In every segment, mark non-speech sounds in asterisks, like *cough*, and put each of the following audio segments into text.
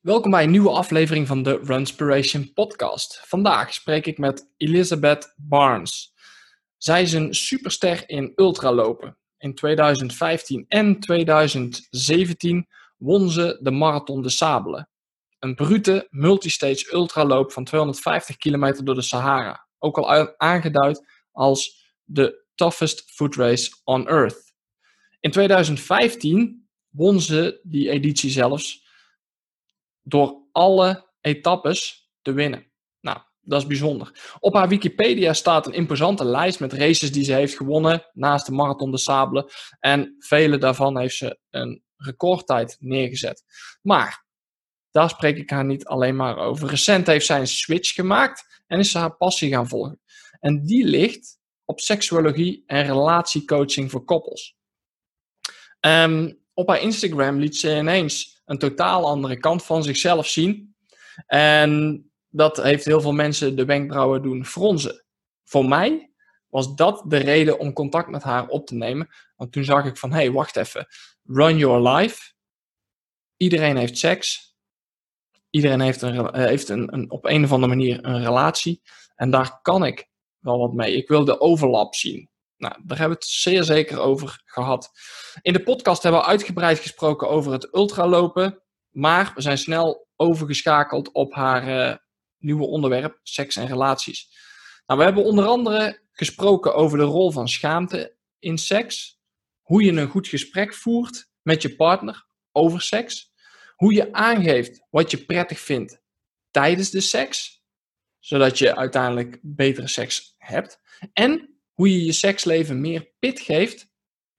Welkom bij een nieuwe aflevering van de Runspiration podcast. Vandaag spreek ik met Elizabeth Barnes. Zij is een superster in ultralopen. In 2015 en 2017 won ze de Marathon de Sabelen. Een brute multistage ultraloop van 250 kilometer door de Sahara. Ook al aangeduid als de toughest foot race on earth. In 2015 won ze die editie zelfs door alle etappes te winnen. Nou, dat is bijzonder. Op haar Wikipedia staat een imposante lijst met races die ze heeft gewonnen naast de Marathon de Sable. En vele daarvan heeft ze een recordtijd neergezet. Maar daar spreek ik haar niet alleen maar over. Recent heeft zij een switch gemaakt en is ze haar passie gaan volgen. En die ligt op seksuologie en relatiecoaching voor koppels. Um, op haar Instagram liet ze ineens een totaal andere kant van zichzelf zien. En dat heeft heel veel mensen de wenkbrauwen doen fronzen. Voor mij was dat de reden om contact met haar op te nemen. Want toen zag ik van, hé, hey, wacht even. Run your life. Iedereen heeft seks. Iedereen heeft, een, eh, heeft een, een, op een of andere manier een relatie. En daar kan ik wel wat mee. Ik wil de overlap zien. Nou, daar hebben we het zeer zeker over gehad. In de podcast hebben we uitgebreid gesproken over het ultralopen. Maar we zijn snel overgeschakeld op haar uh, nieuwe onderwerp, seks en relaties. Nou, we hebben onder andere gesproken over de rol van schaamte in seks. Hoe je een goed gesprek voert met je partner over seks. Hoe je aangeeft wat je prettig vindt tijdens de seks. Zodat je uiteindelijk betere seks hebt. En hoe je je seksleven meer pit geeft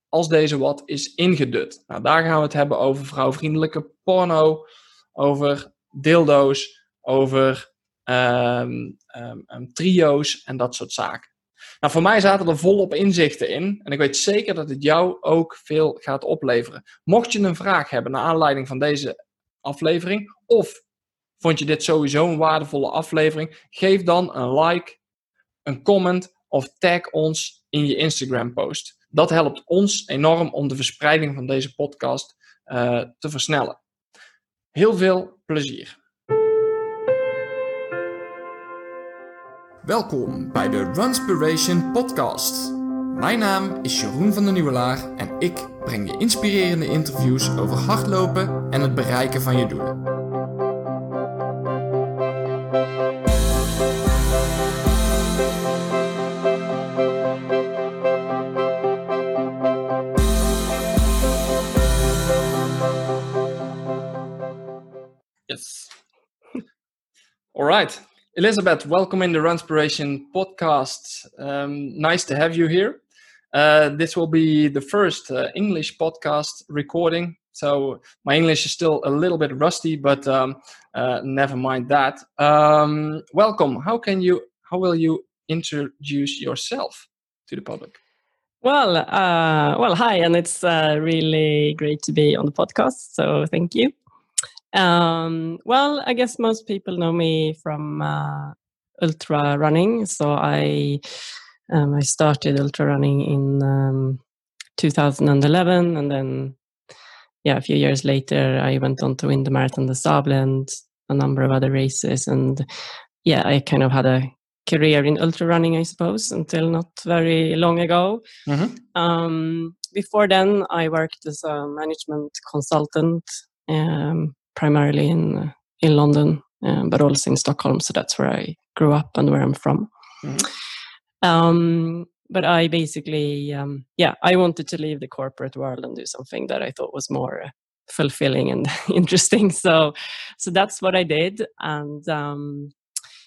als deze wat is ingedut. Nou, daar gaan we het hebben over vrouwvriendelijke porno, over dildo's, over um, um, trio's en dat soort zaken. Nou, voor mij zaten er volop inzichten in en ik weet zeker dat het jou ook veel gaat opleveren. Mocht je een vraag hebben naar aanleiding van deze aflevering of vond je dit sowieso een waardevolle aflevering, geef dan een like, een comment of tag ons in je Instagram post. Dat helpt ons enorm om de verspreiding van deze podcast uh, te versnellen. Heel veel plezier. Welkom bij de Runspiration podcast. Mijn naam is Jeroen van der Nieuwelaar en ik breng je inspirerende interviews over hardlopen en het bereiken van je doelen. All right. Elisabet, welcome in the Runspiration podcast. Um, nice to have you here. Uh, this will be the first uh, English podcast recording. So my English is still a little bit rusty, but um, uh, never mind that. Um, welcome. How can you? How will you introduce yourself to the public? Well, uh, well, hi, and it's uh, really great to be on the podcast. So thank you. Um, well, I guess most people know me from uh, ultra running. So I um, I started ultra running in um, 2011, and then yeah, a few years later, I went on to win the Marathon Sables and a number of other races. And yeah, I kind of had a career in ultra running, I suppose, until not very long ago. Mm-hmm. Um, before then, I worked as a management consultant um, primarily in in London, um, but also in Stockholm. So that's where I grew up and where I'm from. Mm-hmm. Um, but I basically, um, yeah, I wanted to leave the corporate world and do something that I thought was more fulfilling and *laughs* interesting. So, so that's what I did, and um,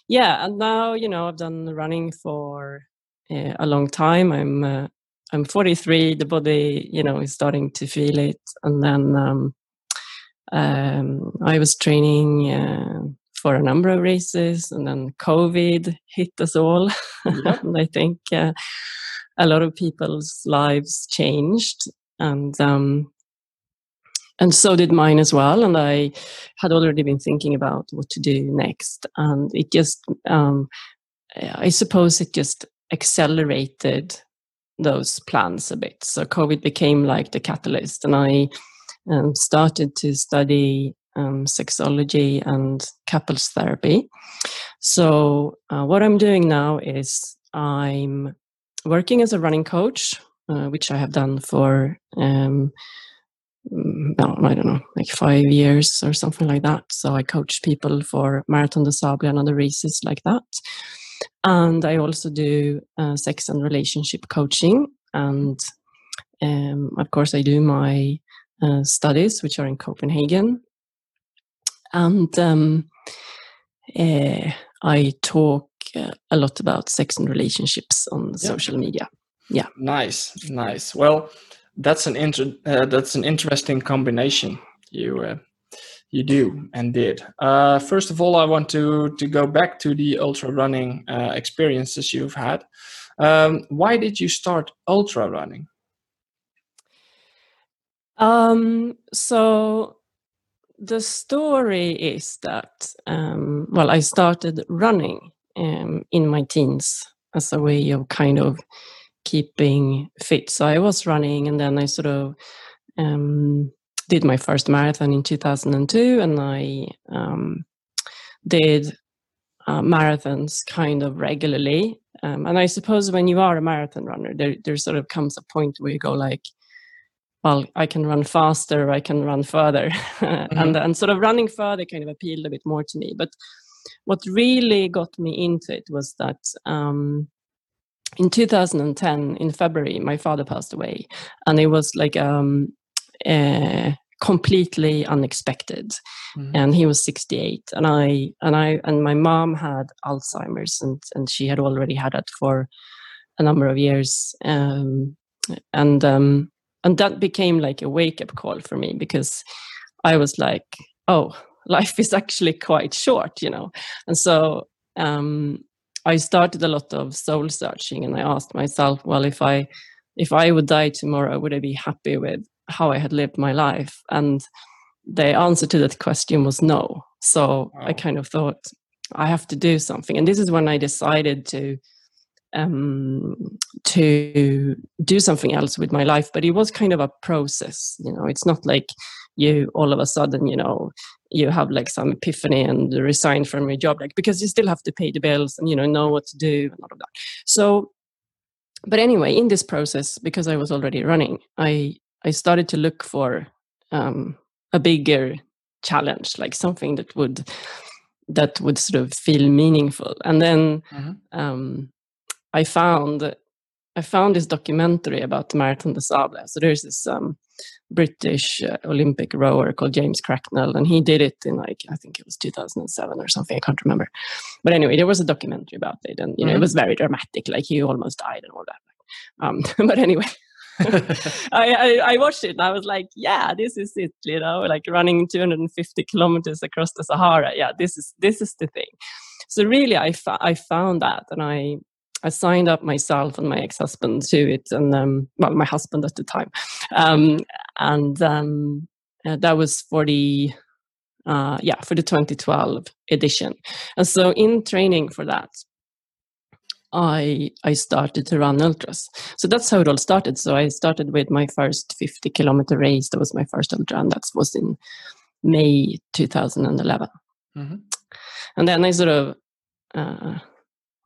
yeah, and now you know I've done running for uh, a long time. I'm uh, I'm 43. The body, you know, is starting to feel it, and then um, um, I was training uh, for a number of races, and then COVID hit us all. Yeah. *laughs* and I think uh, a lot of people's lives changed, and um, and so did mine as well. And I had already been thinking about what to do next, and it just, um, I suppose, it just accelerated those plans a bit. So COVID became like the catalyst, and I um, started to study um, sexology and couples therapy. So, uh, what I'm doing now is I'm working as a running coach, uh, which I have done for, um, mm, I don't know, like five years or something like that. So, I coach people for Marathon des Sables and other races like that. And I also do uh, sex and relationship coaching. And um, of course, I do my uh, studies, which are in Copenhagen. And um, uh, I talk uh, a lot about sex and relationships on yeah. social media. Yeah. Nice, nice. Well, that's an inter- uh, that's an interesting combination. You uh, you do and did. Uh, first of all, I want to to go back to the ultra running uh, experiences you've had. Um, why did you start ultra running? Um, so the story is that um, well, I started running um, in my teens as a way of kind of keeping fit. So I was running, and then I sort of um, did my first marathon in 2002 and I um, did uh, marathons kind of regularly. Um, and I suppose when you are a marathon runner, there, there sort of comes a point where you go like, well, I can run faster, I can run further. *laughs* Mm-hmm. and, and sort of running further kind of appealed a bit more to me. But what really got me into it was that um, in 2010, in February, my father passed away. And it was like um, uh, completely unexpected mm-hmm. and he was 68 and i and i and my mom had alzheimer's and and she had already had it for a number of years um, and um, and that became like a wake up call for me because i was like oh *laughs* life is actually quite short you know and so um, i started a lot of soul searching and i asked myself well if i if i would die tomorrow would i be happy with how I had lived my life. And the answer to that question was no. So wow. I kind of thought, I have to do something. And this is when I decided to um, to do something else with my life. But it was kind of a process. You know, it's not like you all of a sudden, you know, you have like some epiphany and resign from your job, like because you still have to pay the bills and you know know what to do and all of that. So, but anyway, in this process, because I was already running, I I started to look for um, a bigger challenge, like something that would that would sort of feel meaningful. And then mm-hmm. um, I found I found this documentary about Marathon des Sables. So there's this um, British uh, Olympic rower called James Cracknell, and he did it in like I think it was 2007 or something. I can't remember. But anyway, there was a documentary about it, and you know mm-hmm. it was very dramatic. Like he almost died and all that. Um, *laughs* but anyway, *laughs* I, I, I, watched it and I was like, yeah, this is it, you know, like running 250 kilometers across the Sahara. Yeah, this is this is the thing. So really, I, fa- I found that and I I signed up myself and my ex-husband to it, and um, well, my husband at the time, um, and um, uh, that was for the uh, yeah for the 2012 edition. And so in training for that, I I started to run ultras. So that's how it all started. So I started with my first 50 kilometer race. That was my first ultra, and that was in May 2011. Mm-hmm. And then I sort of uh,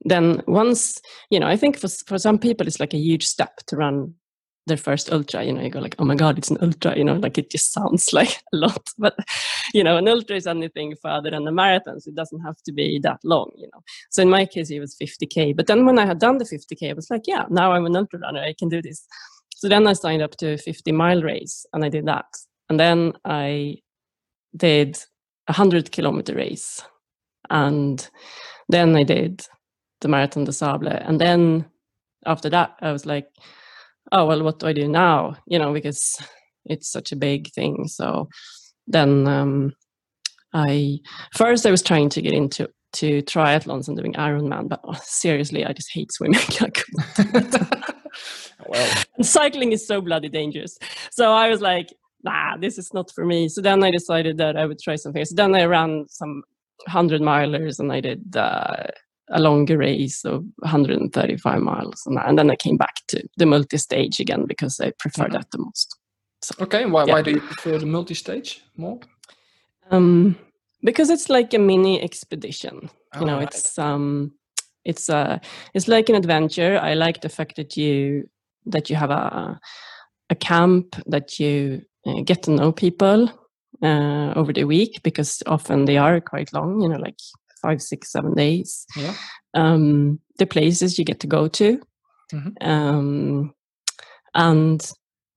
then once you know, I think for for some people it's like a huge step to run their first ultra you know you go like oh my god it's an ultra you know like it just sounds *laughs* like a lot but you know an ultra is anything further than a marathon so it doesn't have to be that long you know. So in my case it was 50k but then when i had done the 50k i was like yeah now i'm an ultra runner i can do this. So then i signed up to a 50 mile race and i did that and then i did a 100 kilometer race and then i did the marathon des sables and then after that i was like oh well what do i do now? You know because it's such a big thing. So then um, i first i was trying to get into to triathlons and doing ironman but oh, *laughs* seriously i just hate swimming. *laughs* *laughs* Well. And cycling is so bloody dangerous. So i was like nah this is not for me. So then i decided that i would try something so then i ran some 100 milers and i did uh, a longer race of 135 miles and, and then i came back to the multi-stage again because i prefer mm-hmm. that the most so, okay why, yeah. why do you prefer the multi-stage more Um, because it's like a mini expedition. You know, Alright. it's um, it's uh, it's like an adventure. I like the fact that you that you have a a camp that you uh, get to know people uh, over the week because often they are quite long. You know, like five, six, seven days. Yeah. Um, the places you get to go to, Mhm. um, and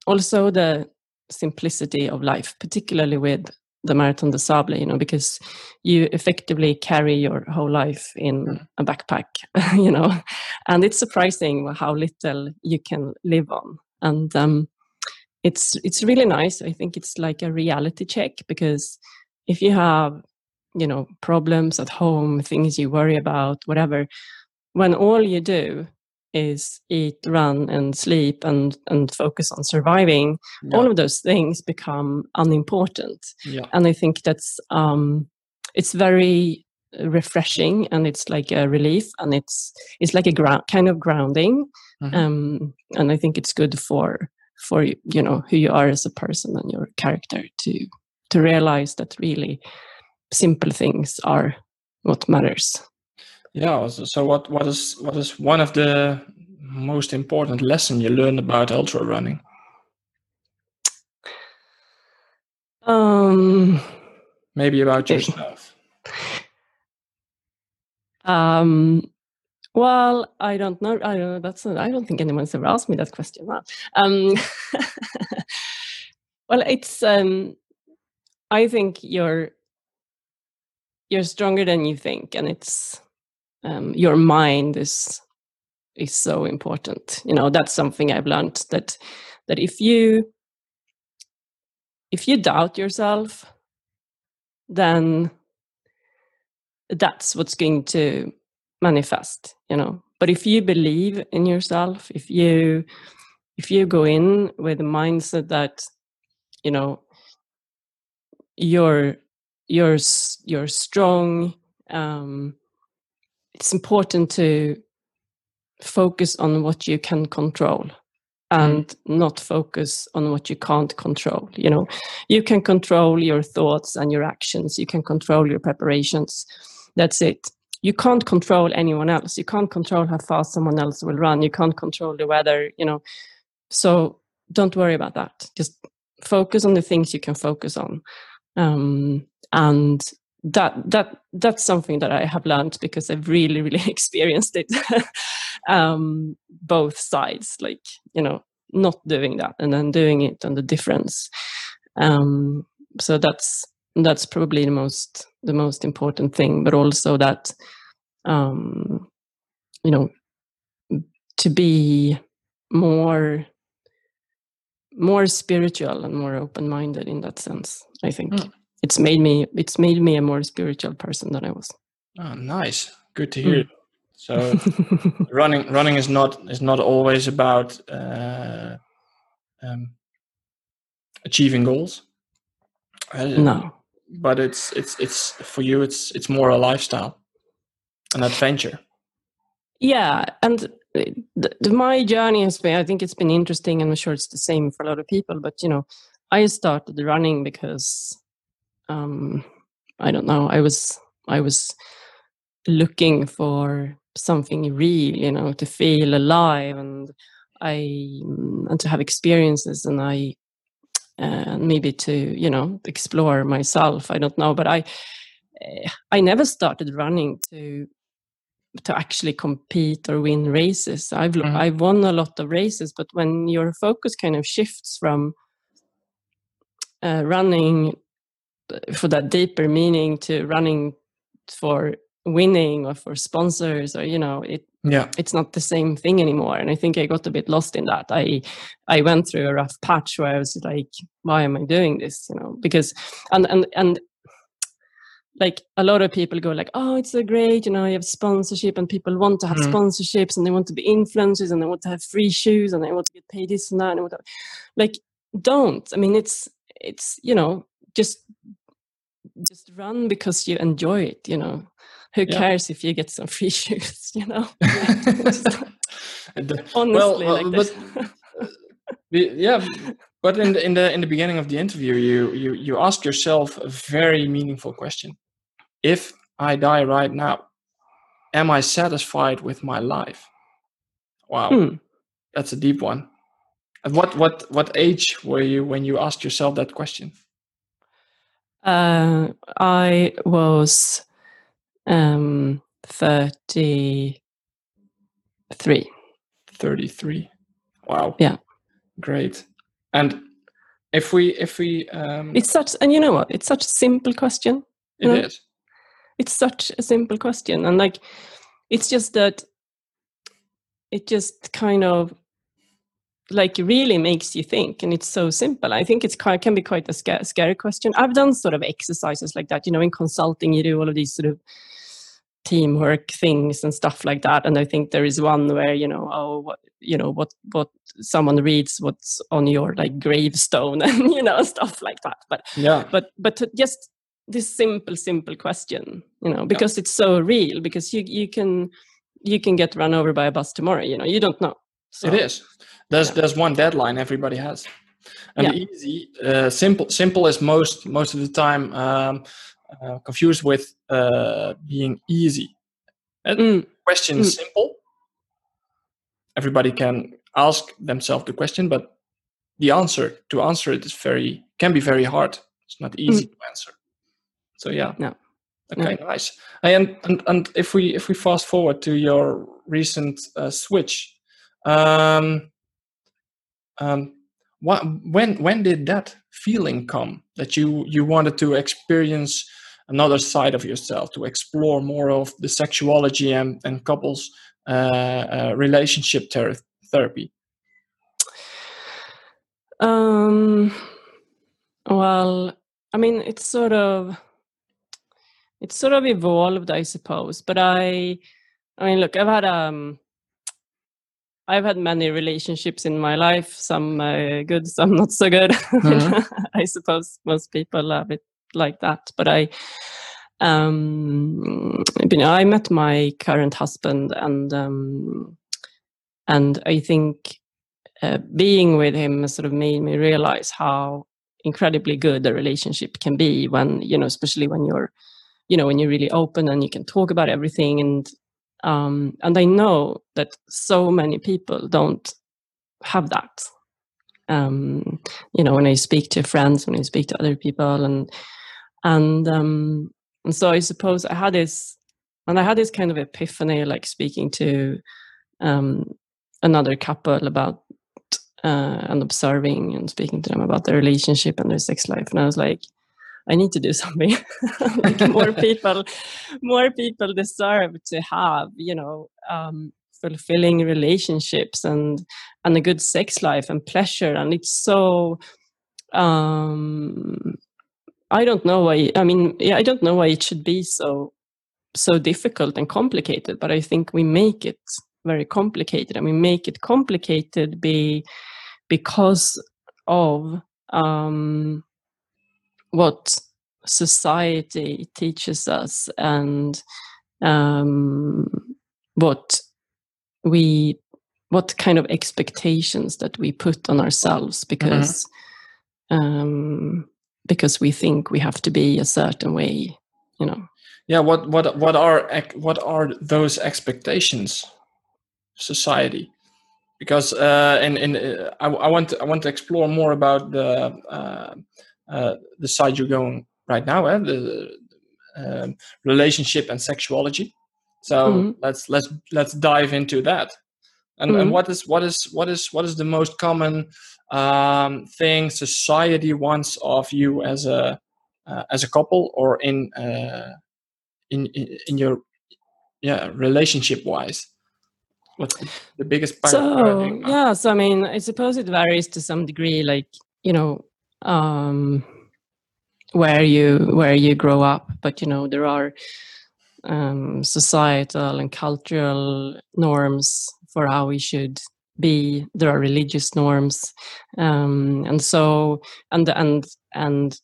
also the simplicity of life, particularly with the Marathon des Sables, you know, because you effectively carry your whole life in Mm. a backpack, *laughs* you know, and it's surprising how little you can live on. And um, it's it's really nice. I think it's like a reality check because if you have, you know, problems at home, things you worry about, whatever, when all you do is eat, run, and sleep, and and focus on surviving, all of those things become unimportant yeah. and i think that's um it's very refreshing and it's like a relief and it's it's like a ground kind of grounding Mhm. um and i think it's good for for you know who you are as a person and your character to to realize that really simple things are what matters Yeah. So, so what what is what is one of the most important lesson you learned about ultra running? um Maybe about yourself. *laughs* Um, well, I don't know. I don't know. That's. I don't think anyone's ever asked me that question. Um, *laughs* well, it's. Um, I think you're. You're stronger than you think, and it's. Um, your mind is. Is so important. You know that's something I've learned that, that if you. If you doubt yourself, then that's what's going to manifest you know but if you believe in yourself if you if you go in with a mindset that you know you're you're you're strong um it's important to focus on what you can control and not focus on what you can't control you know. You can control your thoughts and your actions you can control your preparations that's it. You can't control anyone else you can't control how fast someone else will run you can't control the weather you know. So don't worry about that just focus on the things you can focus on. Um, and that that that's something that i have learned because i've really really *laughs* experienced it *laughs* um, both sides like you know not doing that and then doing it and the difference um, so that's that's probably the most the most important thing but also that um, you know to be more more spiritual and more open-minded in that sense i think Mm. It's made me it's made me a more spiritual person than i was Oh, nice. Good to hear. Mm. So *laughs* running running is not is not always about uh, um, achieving goals. Uh, no but it's it's it's for you. It's it's more a lifestyle, an adventure. yeah and uh, th- th- my journey has been i think it's been interesting and i'm sure it's the same for a lot of people but you know i started running because um i don't know i was i was looking for something real you know to feel alive and i mm, and to have experiences and i and maybe to you know explore myself i don't know but i eh, i never started running to to actually compete or win races i've Mhm. i've won a lot of races but when your focus kind of shifts from uh, running for that deeper meaning to running for winning or for sponsors or you know it Yeah. it's not the same thing anymore and i think i got a bit lost in that i i went through a rough patch where i was like why am i doing this you know because and and and like a lot of people go like oh it's so great you know you have sponsorship and people want to have Mm. sponsorships and they want to be influencers and they want to have free shoes and they want to get paid this and that and whatever. like don't i mean it's it's you know just just run because you enjoy it you know who Yeah. cares if you get some free *laughs* shoes you know *laughs* *laughs* honestly well, like but this. yeah, but in the in the in the beginning of the interview, you you you ask yourself a very meaningful question: If I die right now, am I satisfied with my life? Wow, Hmm. that's a deep one. At what what what age were you when you asked yourself that question? Uh, I was um, 33. 33. Wow. Yeah. Great. And if we if we um It's such, and you know what? It's such a simple question. it no. is. It's such a simple question. And like, it's just that it just kind of like really makes you think and it's so simple. I think it's quite, can be quite a sca- scary question. I've done sort of exercises like that you know in consulting you do all of these sort of teamwork things and stuff like that and i think there is one where you know oh what you know what what someone reads what's on your like gravestone *laughs* and you know stuff like that. But Yeah. but but just this simple simple question you know because it's so real because you you can you can get run over by a bus tomorrow you know you don't know so It is. There's yeah. there's one deadline everybody has, and Yeah. easy, uh, simple. Simple is most most of the time um, uh, confused with uh, being easy. Mm, Question is simple. Everybody can ask themselves the question, but the answer to answer it is very can be very hard. It's not easy to answer. So yeah. No. Okay, nice. And, and and if we if we fast forward to your recent uh, switch, um, um, what when when did that feeling come that you you wanted to experience another side of yourself to explore more of the sexuality and and couples uh, uh, relationship ther- therapy? um well i mean it's sort of it's sort of evolved i suppose but i i mean look i've had um i've had many relationships in my life some uh, good some not so good Mhm. *laughs* i suppose most people have it like that but i um you know i met my current husband and um and i think uh, being with him sort of made me realize how incredibly good a relationship can be when you know especially when you're you know when you're really open and you can talk about everything and um and i know that so many people don't have that. Um you know when i speak to friends when i speak to other people and and um and so i suppose i had this and i had this kind of epiphany like speaking to um another couple about uh, and observing and speaking to them about their relationship and their sex life. And i was like i need to do *laughs* something like more *laughs* people more people deserve to have you know um, fulfilling relationships and and a good sex life and pleasure and it's so um i don't know why i mean yeah i don't know why it should be so so difficult and complicated but i think we make it very complicated and we make it complicated be because of um, what society teaches us and um, what we what kind of expectations that we put on ourselves because um, because we think we have to be a certain way you know Yeah. What what what are what are those expectations? Society. because uh, in in uh, I, I want to, I want to explore more about the uh, uh, the side you're going right now, eh? the um, relationship and sexuality. So Mhm. let's let's let's dive into that. And, and Mhm. what is what is what is what is the most common um, thing society wants of you as a uh, as a couple or in uh, in in in your yeah relationship wise? What's the, the biggest so paradigm? yeah so i mean i suppose it varies to some degree like you know um where you where you grow up. But you know there are um societal and cultural norms for how we should be. There are religious norms. Um and so and and and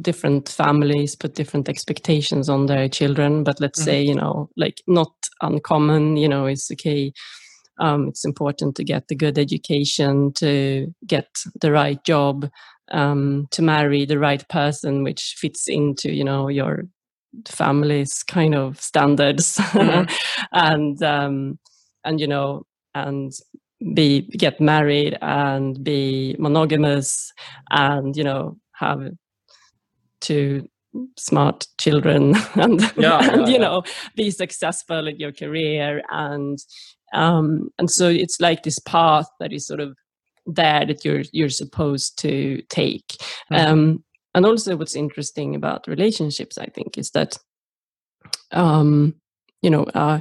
different families put different expectations on their children. But let's Mhm. say you know like not uncommon you know it's okay um, it's important to get the good education to get the right job um, to marry the right person which fits into you know your family's kind of standards. Mm-hmm. *laughs* and um, and you know and be get married and be monogamous and you know have two smart children *laughs* and, yeah, and yeah, you know be successful in your career. And um and so it's like this path that is sort of there that you're you're supposed to take. Mm-hmm. um and also what's interesting about relationships i think is that um you know uh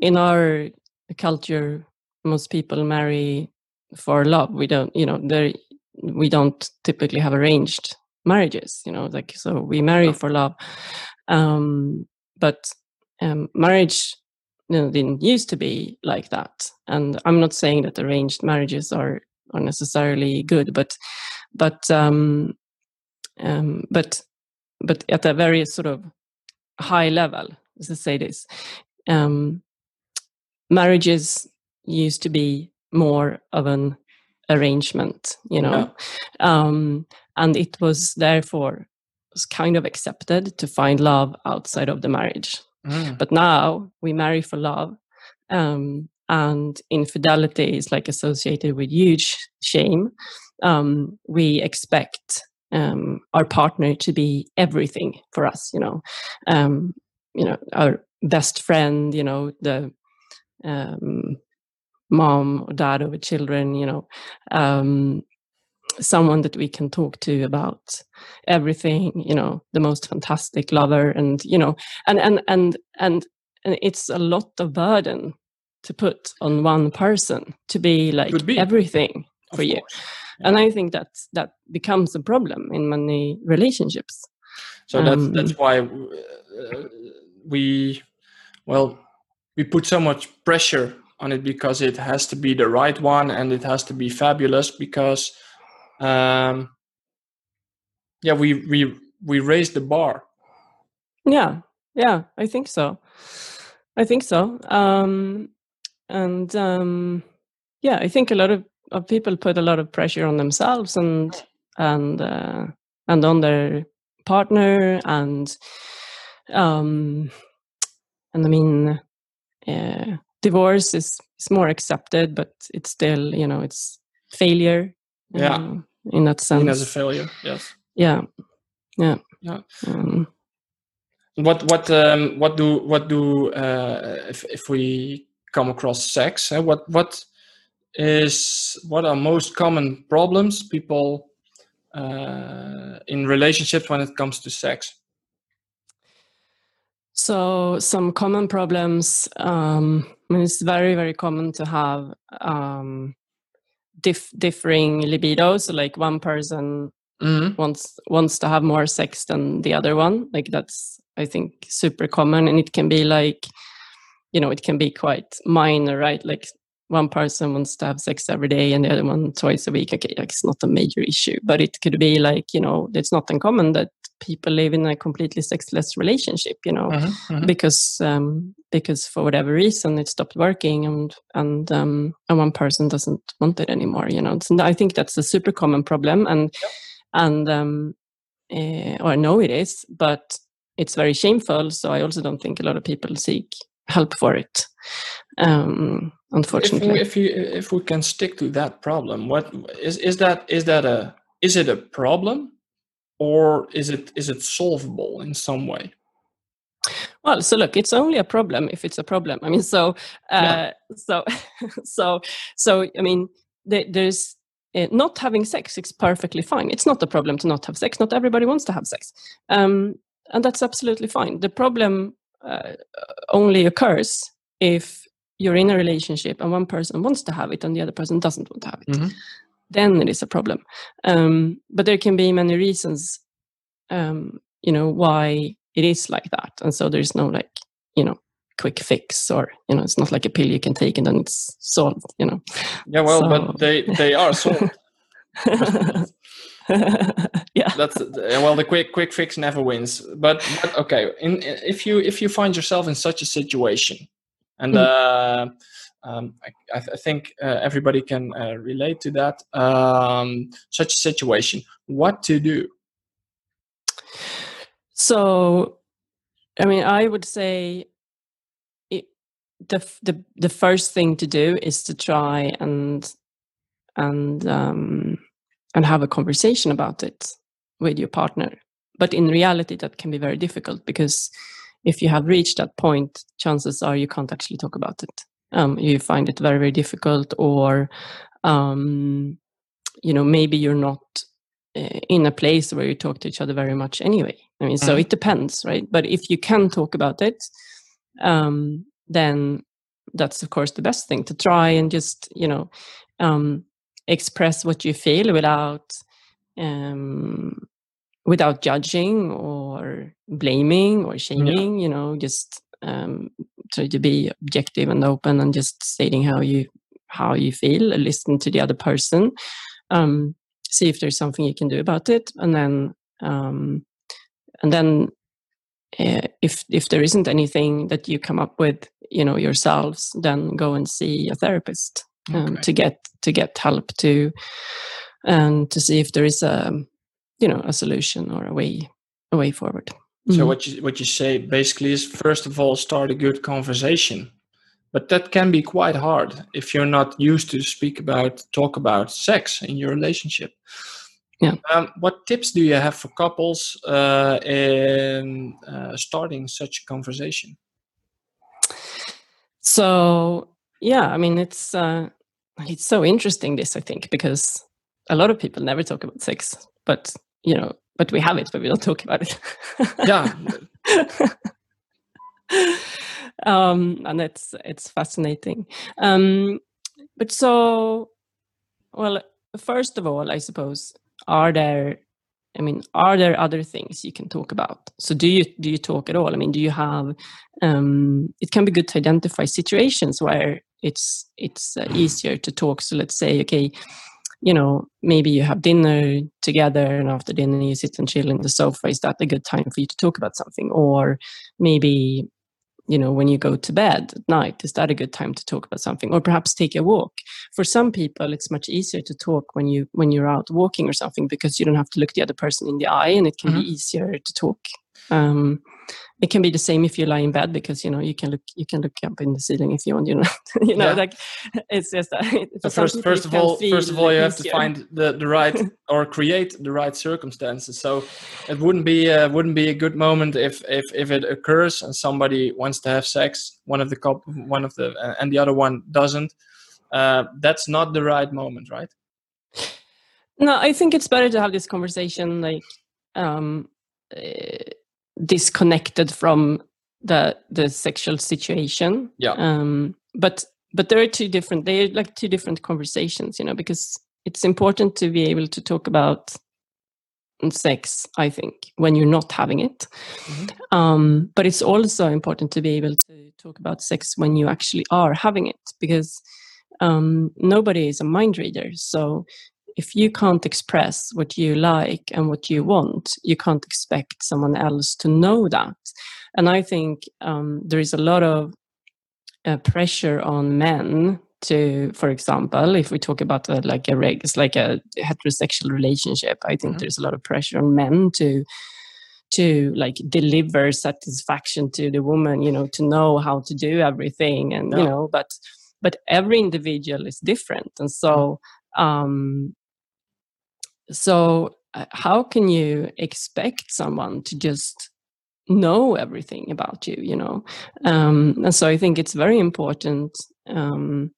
in our culture most people marry for love. We don't you know there we don't typically have arranged marriages you know like so we marry for love. Um but um marriage you know didn't used to be like that. And i'm not saying that arranged marriages are are necessarily good but but um um but but at a very sort of high level let's say this um marriages used to be more of an arrangement you know yeah. um, and it was therefore was kind of accepted to find love outside of the marriage mm. but now we marry for love um, and infidelity is like associated with huge shame. Um, we expect um, our partner to be everything for us you know? Um, you know our best friend you know the um, mom or dad over children you know? Um, someone that we can talk to about everything you know? The most fantastic lover and you know? And and and and, and it's a lot of burden to put on one person to be like be. everything for you. yeah. and i think that that becomes a problem in many relationships. So that's um, that's why uh, we well we put so much pressure on it because it has to be the right one and it has to be fabulous because um yeah we we we raised the bar. Yeah. Yeah i think so. I think so. Um and um yeah i think a lot of, of people put a lot of pressure on themselves and and uh, and on their partner and um and i mean uh, divorce is, is more accepted, but it's still, you know, it's failure. Yeah. In that sense. as a failure, yes. Yeah. Yeah. Yeah. Um, what what um, what do what do uh, if if we come across sex? Uh, what what is what are most common problems people uh, in relationships when it comes to sex? So some common problems. Um, I mean, it's very very common to have um, dif- differing libidos. So like one person mm-hmm. wants wants to have more sex than the other one. Like that's I think super common, and it can be like you know it can be quite minor, right? Like one person wants to have sex every day and the other one twice a week. Okay, like it's not a major issue, but it could be like you know it's not uncommon that people live in a completely sexless relationship you know mm-hmm, mm-hmm. because um, because for whatever reason it stopped working and and um, and one person doesn't want it anymore you know so i think that's a super common problem and yep. and um, uh, or i know it is but it's very shameful so i also don't think a lot of people seek help for it um, unfortunately. If we, if, you, if we can stick to that problem what is is that is that a is it a problem or is it is it solvable in some way? Well so look it's only a problem if it's a problem. I mean so uh, yeah. so *laughs* so so i mean there's uh, not having sex is perfectly fine. It's not a problem to not have sex. Not everybody wants to have sex. Um, and that's absolutely fine. The problem uh, only occurs if you're in a relationship and one person wants to have it and the other person doesn't want to have it mm-hmm then it is a problem. Um, but there can be many reasons, um, you know, why it is like that. And so there's no like, you know, quick fix or, you know, it's not like a pill you can take and then it's solved, you know. Yeah, well, so... but they, they are solved. *laughs* *laughs* yeah that's well the quick quick fix never wins but, but okay in, if you if you find yourself in such a situation and mm. uh Um, I, I, I, think uh, everybody can uh, relate to that. Um, such a situation. What to do? So, I mean, I would say it, the the the first thing to do is to try and and um, and have a conversation about it with your partner. But in reality, that can be very difficult because if you have reached that point, chances are you can't actually talk about it. Um, you find it very, very difficult, or um, you know, maybe you're not uh, in a place where you talk to each other very much anyway. I mean, so mm. it depends, right? But if you can talk about it, um, then that's of course the best thing to try and just you know um, express what you feel without um, without judging or blaming or shaming yeah. you know just um, try to be objective and open and just stating how you how you feel listen to the other person um, see if there's something you can do about it and then um, and then uh, if if there isn't anything that you come up with you know yourselves then go and see a therapist um, okay. to get to get help to and to see if there is a you know a solution or a way a way forward. So mm-hmm. what you what you say basically is first of all start a good conversation, but that can be quite hard if you're not used to speak about talk about sex in your relationship. Yeah. Um, what tips do you have for couples uh, in uh, starting such a conversation? So yeah, I mean it's uh, it's so interesting this I think because a lot of people never talk about sex, but you know, but we have it, but we don't talk about it. yeah. *laughs* um, and it's it's fascinating. Um, but so, well, first of all, I suppose, are there? I mean, are there other things you can talk about? So, do you do you talk at all? I mean, do you have? Um, it can be good to identify situations where it's it's uh, easier to talk. So, let's say, okay, you know, maybe you have dinner together and after dinner you sit and chill in the sofa. Is that a good time for you to talk about something? Or maybe, you know, when you go to bed at night, is that a good time to talk about something? Or perhaps take a walk. For some people, it's much easier to talk when you when you're out walking or something because you don't have to look the other person in the eye and it can mm-hmm. be easier to talk. Um, it can be the same if you lie in bed because you know you can look you can look up in the ceiling if you want you know *laughs* you know yeah. like it's just uh, *laughs* so first first of all first of all you have to find the the right *laughs* or create the right circumstances. So it wouldn't be uh, wouldn't be a good moment if if if it occurs and somebody wants to have sex one of the cop one of the uh, and the other one doesn't. Uh, that's not the right moment right? No i think it's better to have this conversation like um uh, disconnected from the the sexual situation. Yeah. Um, but but there are two different. They're like two different conversations, you know, because it's important to be able to talk about sex. I think when you're not having it, mm-hmm. um, but it's also important to be able to talk about sex when you actually are having it, because um, nobody is a mind reader. So if you can't express what you like and what you want, you can't expect someone else to know that. And I think um, there is a lot of uh, pressure on men to, for example, if we talk about a, like a reg, it's like a heterosexual relationship. I think mm-hmm. there's a lot of pressure on men to to like deliver satisfaction to the woman, you know, to know how to do everything, and you know, but but every individual is different, and so um, so, uh, how can you expect someone to just know everything about you? You know, um, and so I think it's very important um,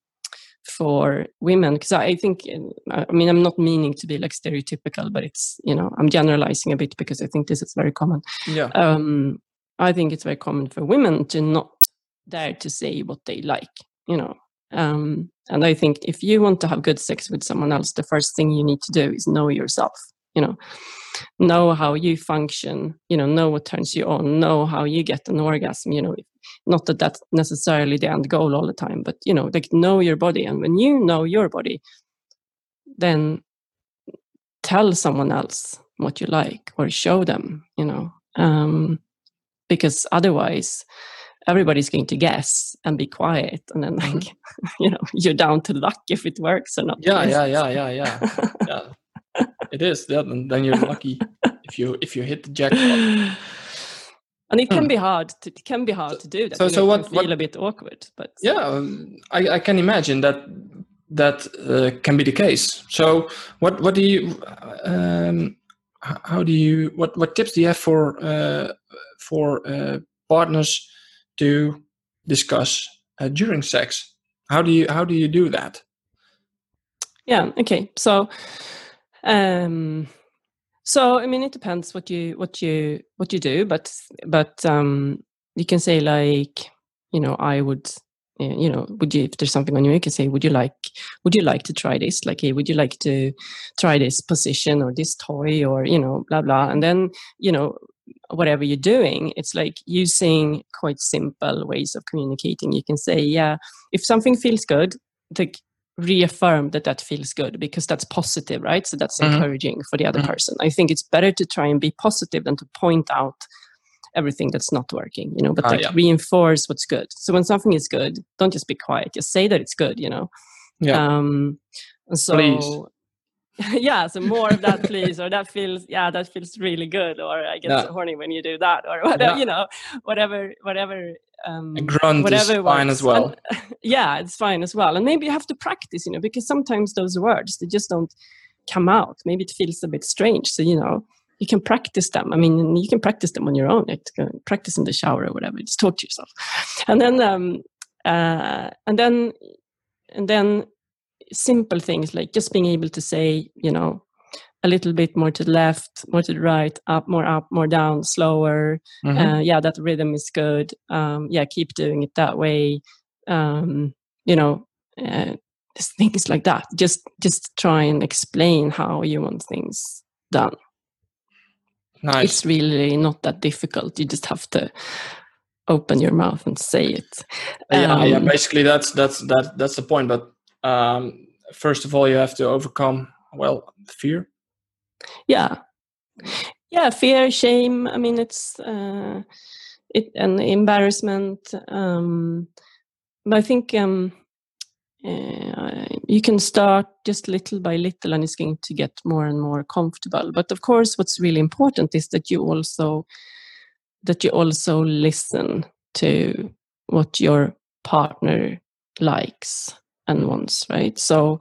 for women because I think uh, I mean I'm not meaning to be like stereotypical, but it's you know I'm generalizing a bit because I think this is very common. Yeah. Um, I think it's very common for women to not dare to say what they like. You know, um, and I think if you want to have good sex with someone else, the first thing you need to do is know yourself. You know, know how you function. You know, know what turns you on. Know how you get an orgasm. You know, not that that's necessarily the end goal all the time, but you know, like know your body. And when you know your body, then tell someone else what you like or show them. You know, um, because otherwise everybody's going to guess and be quiet and then like mm-hmm. *laughs* you know you're down to luck if it works or not. Yeah yeah yeah *laughs* yeah yeah. Yeah. It is. And then you're lucky if you if you hit the jackpot. And it can hmm. be hard to, it can be hard to do that so, so what feel what, a bit awkward but yeah um, I, I can imagine that that uh, can be the case. So what what do you um, how do you what what tips do you have for uh, for uh, partners to discuss uh, during sex. How do you how do you do that? Yeah okay. So um so i mean it depends what you what you what you do but but um you can say like you know i would you know would you if there's something on you you can say would you like would you like to try this? Like hey would you like to try this position or this toy or you know blah blah. And then you know whatever you're doing it's like using quite simple ways of communicating you can say yeah if something feels good like reaffirm that that feels good because that's positive right so that's mm-hmm. encouraging for the other mm-hmm. person i think it's better to try and be positive than to point out everything that's not working you know but ah, like yeah. reinforce what's good so when something is good don't just be quiet just say that it's good you know yeah um so please. *laughs* yeah so more of that please or that feels yeah that feels really good or i get yeah. so horny when you do that or whatever yeah. you know whatever whatever um a grunt whatever is fine as well and, *laughs* yeah it's fine as well and maybe you have to practice you know because sometimes those words they just don't come out maybe it feels a bit strange so you know you can practice them. I mean, you can practice them on your own. Like, practice in the shower or whatever. Just talk to yourself, and then um, uh, and then and then simple things like just being able to say, you know, a little bit more to the left, more to the right, up, more up, more down, slower. Mm-hmm. Uh, yeah, that rhythm is good. Um, yeah, keep doing it that way. Um, you know, uh, *laughs* things like that. Just just try and explain how you want things done. Nice. It's really not that difficult. You just have to open your mouth and say it. Yeah, um, yeah. Basically, that's that's that that's the point. But um, first of all, you have to overcome well fear. Yeah, yeah, fear, shame. I mean, it's uh, it and embarrassment. Um, but I think um, uh, you can start just little by little and it's going to get more and more comfortable but of course what's really important is that you also that you also listen to what your partner likes and wants right? So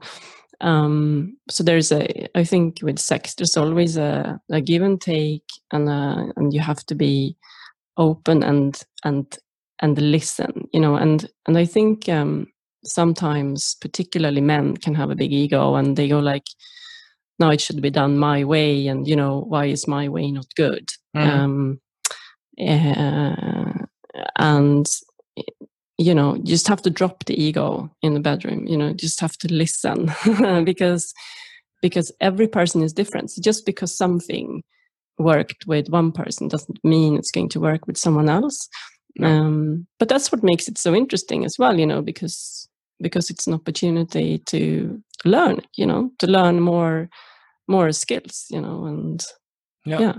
um so there's a i think with sex there's always a, a give and take and uh, and you have to be open and and and listen you know? And and i think um sometimes particularly men can have a big ego and they go like no it should be done my way and you know why is my way not good? Mm. um, uh, and you know you just have to drop the ego in the bedroom you know just have to listen *laughs* because because every person is different. So just because something worked with one person doesn't mean it's going to work with someone else. Um, but that's what makes it so interesting as well you know because because it's an opportunity to learn you know to learn more more skills you know and yeah. yeah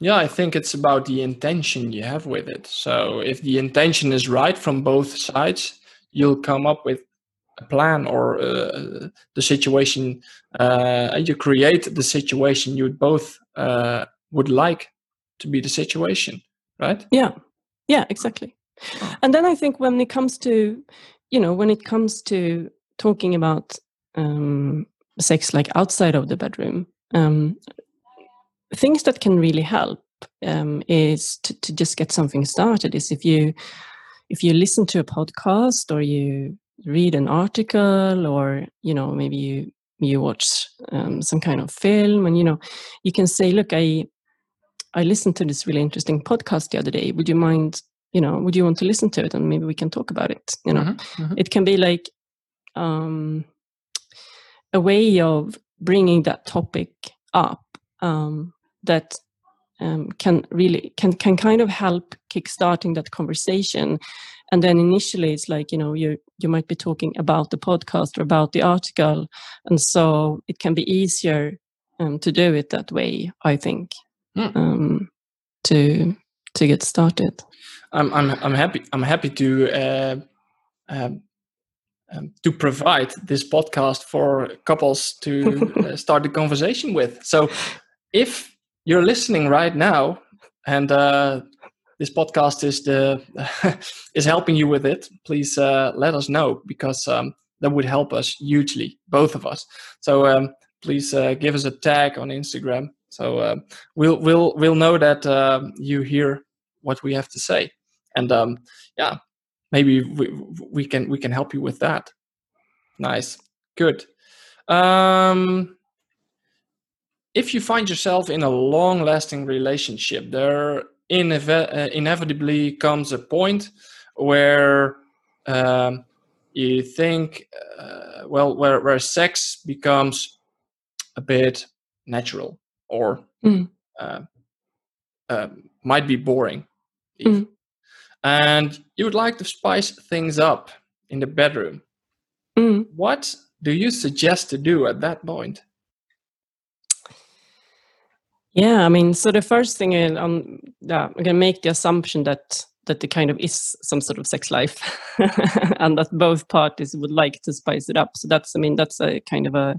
yeah i think it's about the intention you have with it. So if the intention is right from both sides you'll come up with a plan or uh, the situation uh, you create the situation you both uh, would like to be the situation right? Yeah. Yeah exactly. Oh. and then i think when it comes to you know, when it comes to talking about um, sex like outside of the bedroom, um, things that can really help um, is to, to just get something started. Is if you if you listen to a podcast or you read an article or you know maybe you you watch um, some kind of film and you know you can say look i i listened to this really interesting podcast the other day would you mind you know would you want to listen to it and maybe we can talk about it you know mm-hmm, mm-hmm. it can be like um, a way of bringing that topic up um, that um, can really can can kind of help kickstarting that conversation and then initially it's like you know you you might be talking about the podcast or about the article and so it can be easier um, to do it that way i think mm. um, to to get started I'm I'm I'm happy I'm happy to uh, um, um, to provide this podcast for couples to *laughs* uh, start the conversation with. So, if you're listening right now and uh, this podcast is the *laughs* is helping you with it, please uh, let us know because um, that would help us hugely, both of us. So um, please uh, give us a tag on Instagram, so uh, we'll we'll we'll know that uh, you hear what we have to say, and um, yeah, maybe we we can we can help you with that. Nice, good. Um, if you find yourself in a long-lasting relationship, there uh, inevitably comes a point where um, you think, uh, well, where where sex becomes a bit natural or Mm. uh, uh, might be boring, Mm. and you would like to spice things up in the bedroom. Mm. What do you suggest to do at that point? Yeah, I mean, so the first thing is, um, yeah, I'm gonna make the assumption that that there kind of is some sort of sex life, *laughs* and that both parties would like to spice it up. So that's, I mean, that's a kind of a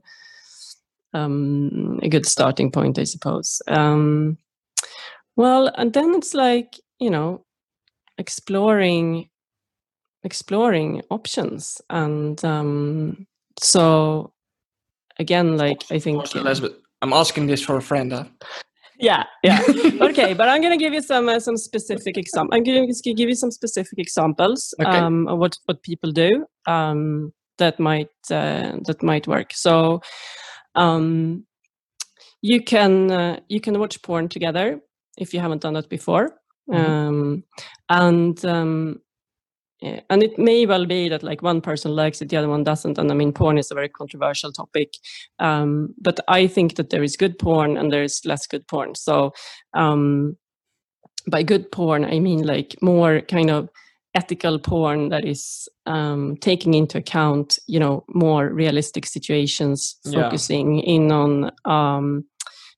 um, a good starting point, I suppose. Um, well, and then it's like you know, exploring exploring options, and um, so again, like I think. uh, Elisabet, I'm asking this for a friend. Huh? yeah, yeah. *laughs* okay, but I'm going to give you some uh, some specific examples. I'm going to give you some specific examples Okay. um, of what what people do um, that might uh, that might work. So um, you can uh, you can watch porn together if you haven't done that before, Mhm. um, and um, yeah, and it may well be that like one person likes it, the other one doesn't. And I mean, porn is a very controversial topic. Um, but I think that there is good porn and there is less good porn. So um, by good porn, I mean like more kind of ethical porn that is um, taking into account, you know, more realistic situations, Yeah. focusing in on um,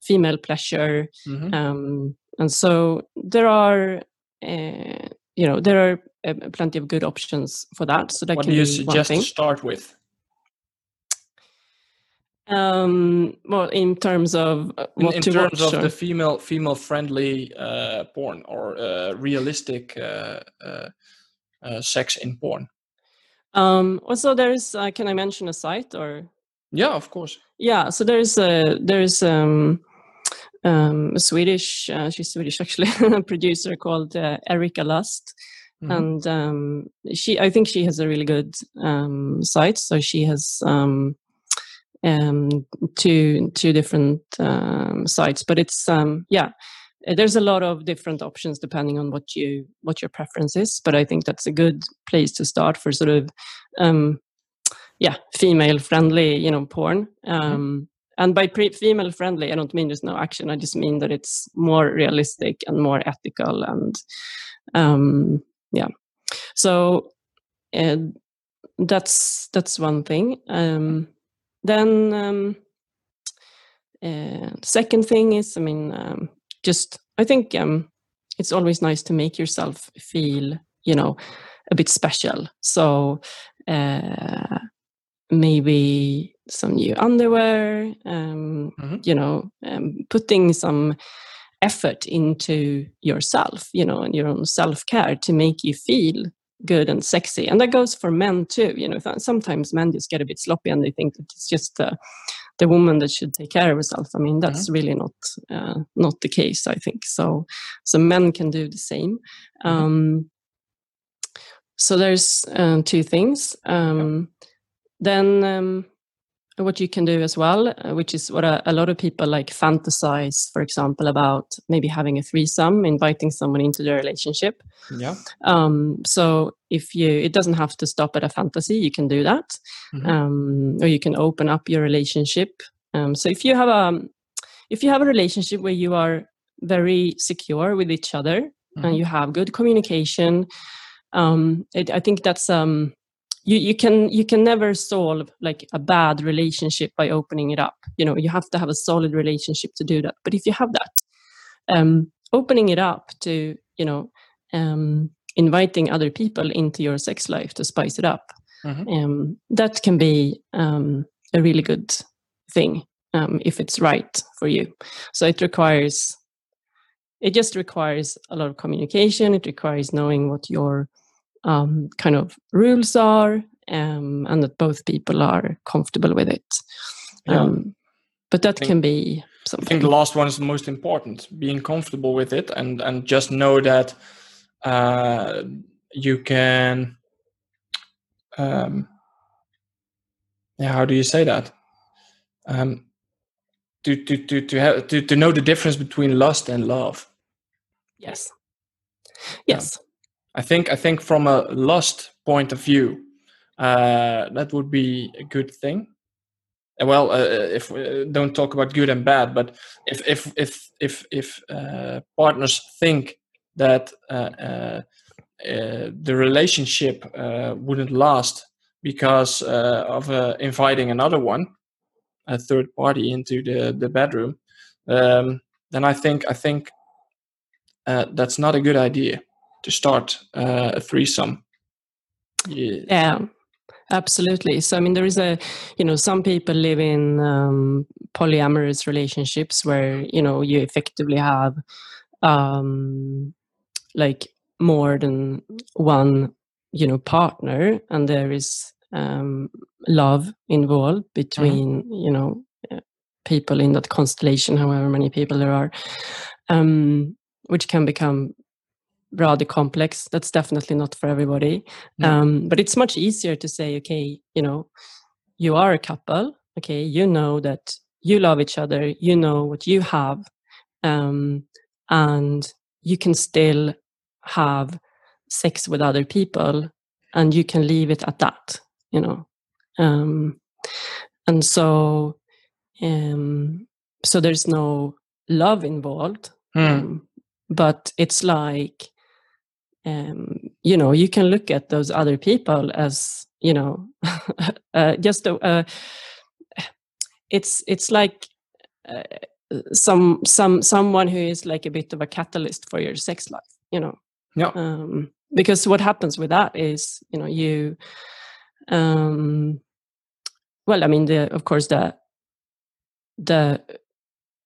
female pleasure, Mhm. um, and so there are uh, you know there are uh, plenty of good options for that so that What can do you suggest to start with? um, well in terms of uh, In, what in to terms watch of or- the female female friendly uh, porn or uh, realistic uh, uh, uh, sex in porn. um, also there's uh, can i mention a site or Yeah, of course. yeah so there's a there's um, um, a swedish uh, she's swedish actually *laughs* producer called uh, Erika Lust Mhm. and um, she i think she has a really good um, site. So she has um, um, two two different um, sites. But it's um, yeah there's a lot of different options depending on what you what your preference is. But i think that's a good place to start for sort of um, yeah female friendly you know porn. Um, and by pre- female friendly i don't mean there's no action. I just mean that it's more realistic and more ethical and um, yeah. So uh, that's that's one thing. Um, then um, uh, second thing is i mean um, just i think um, it's always nice to make yourself feel you know a bit special. So uh, maybe some new underwear um, Mhm. you know um, putting some effort into yourself you know and your own self-care to make you feel good and sexy. And that goes for men too you know sometimes men just get a bit sloppy and they think that it's just uh, the woman that should take care of herself. I mean that's really not uh, not the case i think. So so men can do the same. Mhm. um, so there's um, two things. Um, then um, what you can do as well uh, which is what a, a lot of people like fantasize for example about maybe having a threesome inviting someone into their relationship Yeah. um, so if you it doesn't have to stop at a fantasy you can do that Mhm. um, or you can open up your relationship um, so if you have a if you have a relationship where you are very secure with each other Mhm. and you have good communication um, it, i think that's um, you, you can you can never solve like a bad relationship by opening it up you know you have to have a solid relationship to do that but if you have that um, opening it up to you know um, inviting other people into your sex life to spice it up. Mm-hmm. Um, that can be um, a really good thing um, if it's right for you. So it requires, it just requires a lot of communication. It requires knowing what your um, kind of rules are um, and that both people are comfortable with it. Yeah. Um, but that think, can be something. I think the last one is the most important: being comfortable with it, and and just know that uh, you can. Um, yeah, how do you say that? Um, to to to to have to, to know the difference between lust and love. Yes. Yes. I think I think from a lost point of view, uh, that would be a good thing. Well, uh, uh if uh, don't talk about good and bad, but if if if if if uh, partners think that uh, the relationship wouldn't last because of inviting another one, a third party into the the bedroom, um, then I think I think that's not a good idea to start uh, a threesome. Yeah. yeah. absolutely. So I mean, there is a, you know, some people live in um, polyamorous relationships where you know you effectively have um, like more than one, you know, partner, and there is um, love involved between mm-hmm. you know uh, people in that constellation, however many people there are, um, which can become rather complex. That's definitely not for everybody. Mm. Um, but it's much easier to say, okay, you know, you are a couple. Okay, you know that you love each other. You know what you have, um, and you can still have sex with other people, and you can leave it at that. You know, um, and so, um, so there's no love involved. Mm. but it's like um, you know you can look at those other people as you know *laughs* uh, just a, uh, it's it's like uh, some some someone who is like a bit of a catalyst for your sex life you know? Yeah. Um, because what happens with that is you know you um well i mean the of course the the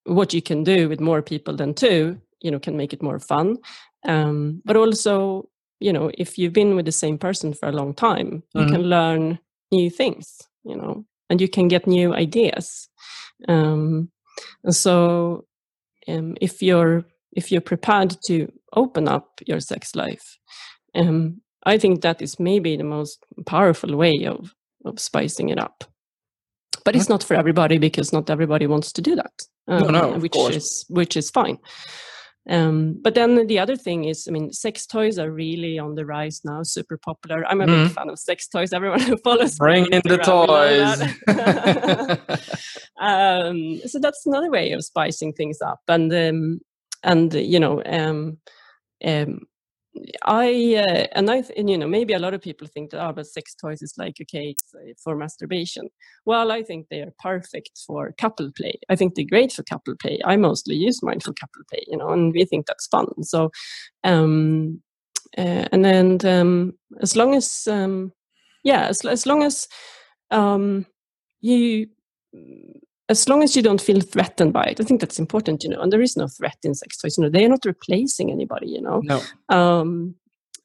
what you can do with more people than two you know can make it more fun um, but also you know if you've been with the same person for a long time you mm-hmm. can learn new things you know and you can get new ideas. Um, and so um, if you're if you're prepared to open up your sex life um, i think that is maybe the most powerful way of of spicing it up. But it's not for everybody because not everybody wants to do that um, no, no, which is which is fine um, but then the other thing is, I mean, sex toys are really on the rise now, super popular. I'm a mm. big mm-hmm. fan of sex toys. Everyone who follows bring in the toys. *laughs* um, so that's another way of spicing things up, and um, and you know, um, um, I uh, and I and, you know maybe a lot of people think that oh but sex toys is like okay it's uh, for masturbation. Well, I think they are perfect for couple play. I think they're great for couple play. I mostly use mine for couple play, you know, and we think that's fun. So, um, uh, and then um, as long as um, yeah, as as long as um, you as long as you don't feel threatened by it, I think that's important, you know. And there is no threat in sex toys, you know. They are not replacing anybody, you know. No. Um,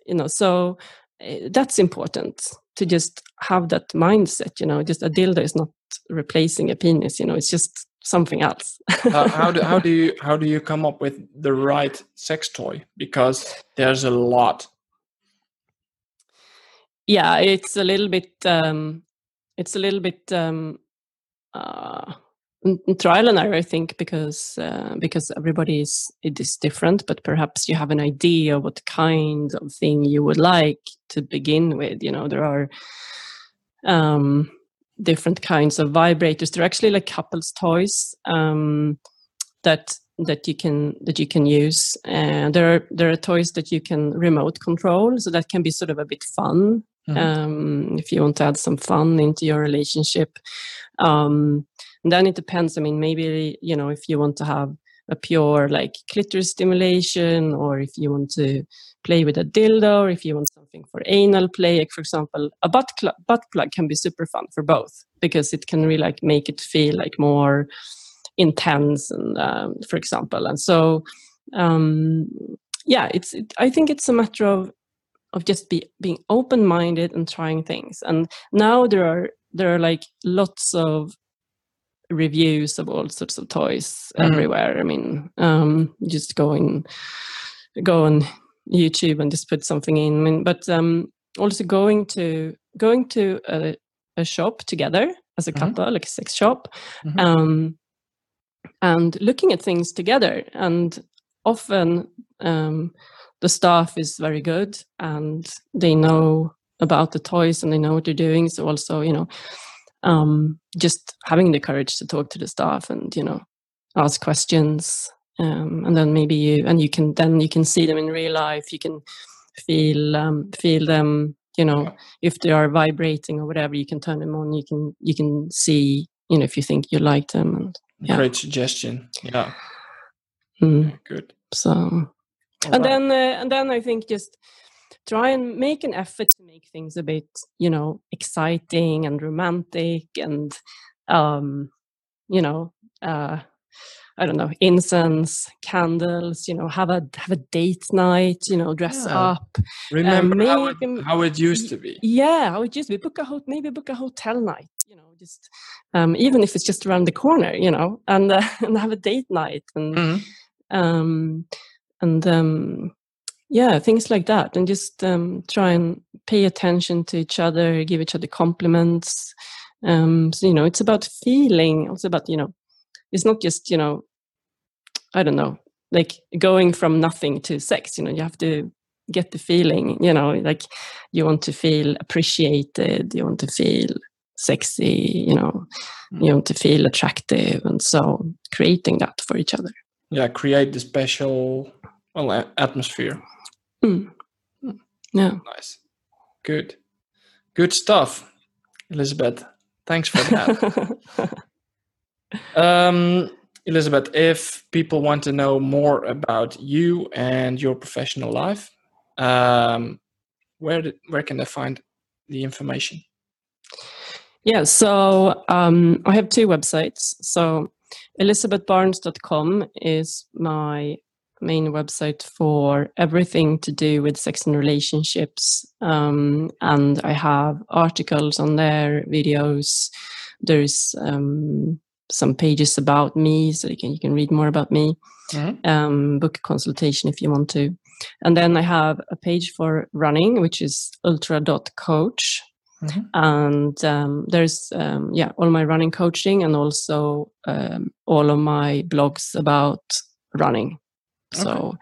you know, so uh, that's important to just have that mindset, you know. Just a dildo is not replacing a penis, you know. It's just something else. uh, how do how do you *laughs* how do you come up with the right sex toy? Because there's a lot. Yeah, it's a little bit. Um, it's a little bit. Um, uh, trial and error, I think, because uh, because everybody is it is different, but perhaps you have an idea of what kind of thing you would like to begin with. You know, there are um, different kinds of vibrators. They're actually like couples toys um, that that you can that you can use. And there are there are toys that you can remote control, so that can be sort of a bit fun mm-hmm. um, if you want to add some fun into your relationship. Um, and then it depends. I mean, maybe, you know, if you want to have a pure like clitoris stimulation or if you want to play with a dildo or if you want something for anal play like for example a butt, cl- butt plug can be super fun for both because it can really like make it feel like more intense and um, for example and so um, yeah it's it, i think it's a matter of of just be being open minded and trying things and now there are there are like lots of reviews of all sorts of toys mm. everywhere i mean um, just going go on youtube and just put something in I mean, but um, also going to going to a, a shop together as a mm-hmm. couple mm-hmm. like a sex shop mm-hmm. um, and looking at things together and often um, the staff is very good and they know about the toys and they know what they're doing so also you know um, just having the courage to talk to the staff and you know ask questions um, and then maybe you and you can then you can see them in real life you can feel um, feel them you know if they are vibrating or whatever you can turn them on you can you can see you know if you think you like them and yeah. Great suggestion. Yeah. Mm. Good. So, All and right. then uh, and then I think just try and make an effort to make things a bit, you know, exciting and romantic and, um, you know, uh, I don't know, incense, candles, you know, have a have a date night, you know, dress yeah. up. Remember um, how, it, how it used to be. Yeah, how it used to be. Book a ho- maybe book a hotel night, you know, just um, even if it's just around the corner, you know, and uh, *laughs* and have a date night and mm-hmm. um, and um, yeah, things like that, and just um, try and pay attention to each other, give each other compliments. Um, so you know, it's about feeling. Also about you know it's not just you know i don't know like going from nothing to sex you know you have to get the feeling you know like you want to feel appreciated you want to feel sexy you know mm. you want to feel attractive and so creating that for each other yeah create the special well atmosphere mm. yeah nice good good stuff Elisabet thanks for that *laughs* Um, Elisabet, if people want to know more about you and your professional life, um, where did, where can they find the information? Yeah, so um, I have two websites. So elisabetbarnes.com is my main website for everything to do with sex and relationships. Um, and I have articles on there, videos. There's um, some pages about me, so you can you can read more about me. Mm-hmm. Um, book a consultation if you want to, and then I have a page for running, which is ultra.coach. Mm-hmm. And um, there's um, yeah all my running coaching and also um, all of my blogs about running. Okay. So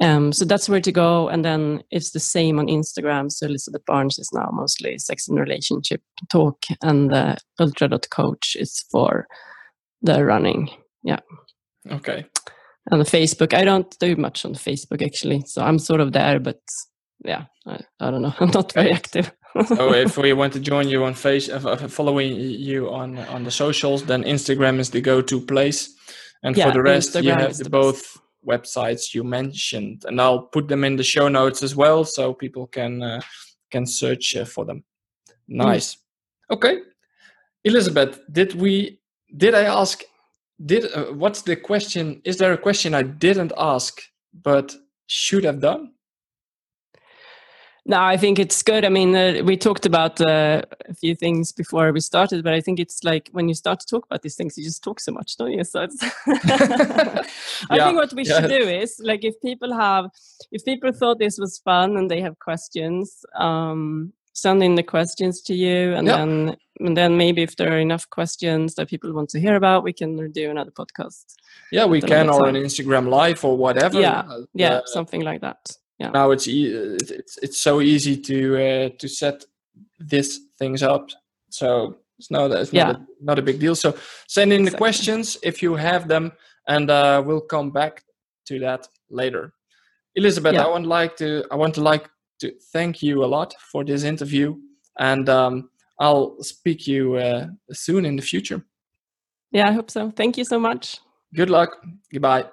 um, so that's where to go. And then it's the same on Instagram. So Elisabet Barnes is now mostly sex and relationship talk, and the uh, Coach is for the running. Yeah. Okay. And the Facebook, I don't do much on Facebook actually. So I'm sort of there, but yeah, I, I don't know. *laughs* I'm not very active. so if *laughs* we want to join you on face, uh, uh, following you on on the socials, then Instagram is the go-to place. And yeah, for the rest, Instagram you have the both websites you mentioned, and I'll put them in the show notes as well, so people can uh, can search uh, for them. Nice. Mm. Okay, Elisabet, did we did I ask? Did uh, what's the question? Is there a question I didn't ask but should have done? No, I think it's good. I mean, uh, we talked about uh, a few things before we started, but I think it's like when you start to talk about these things, you just talk so much, don't you? So it's *laughs* I yeah. think what we yeah. should do is like if people have, if people thought this was fun and they have questions, um, send in the questions to you and then and then maybe if there are enough questions that people want to hear about we can do another podcast yeah we can or an instagram live or whatever yeah uh, yeah uh, something like that yeah now it's e- it's it's so easy to uh, to set these things up so it's not it's yeah. not, a, not a big deal so send in exactly. the questions if you have them and uh, we'll come back to that later Elisabet yeah. i want like to i want to like to thank you a lot for this interview, and um, I'll speak you uh, soon in the future. Yeah, I hope so. Thank you so much. Good luck. Goodbye.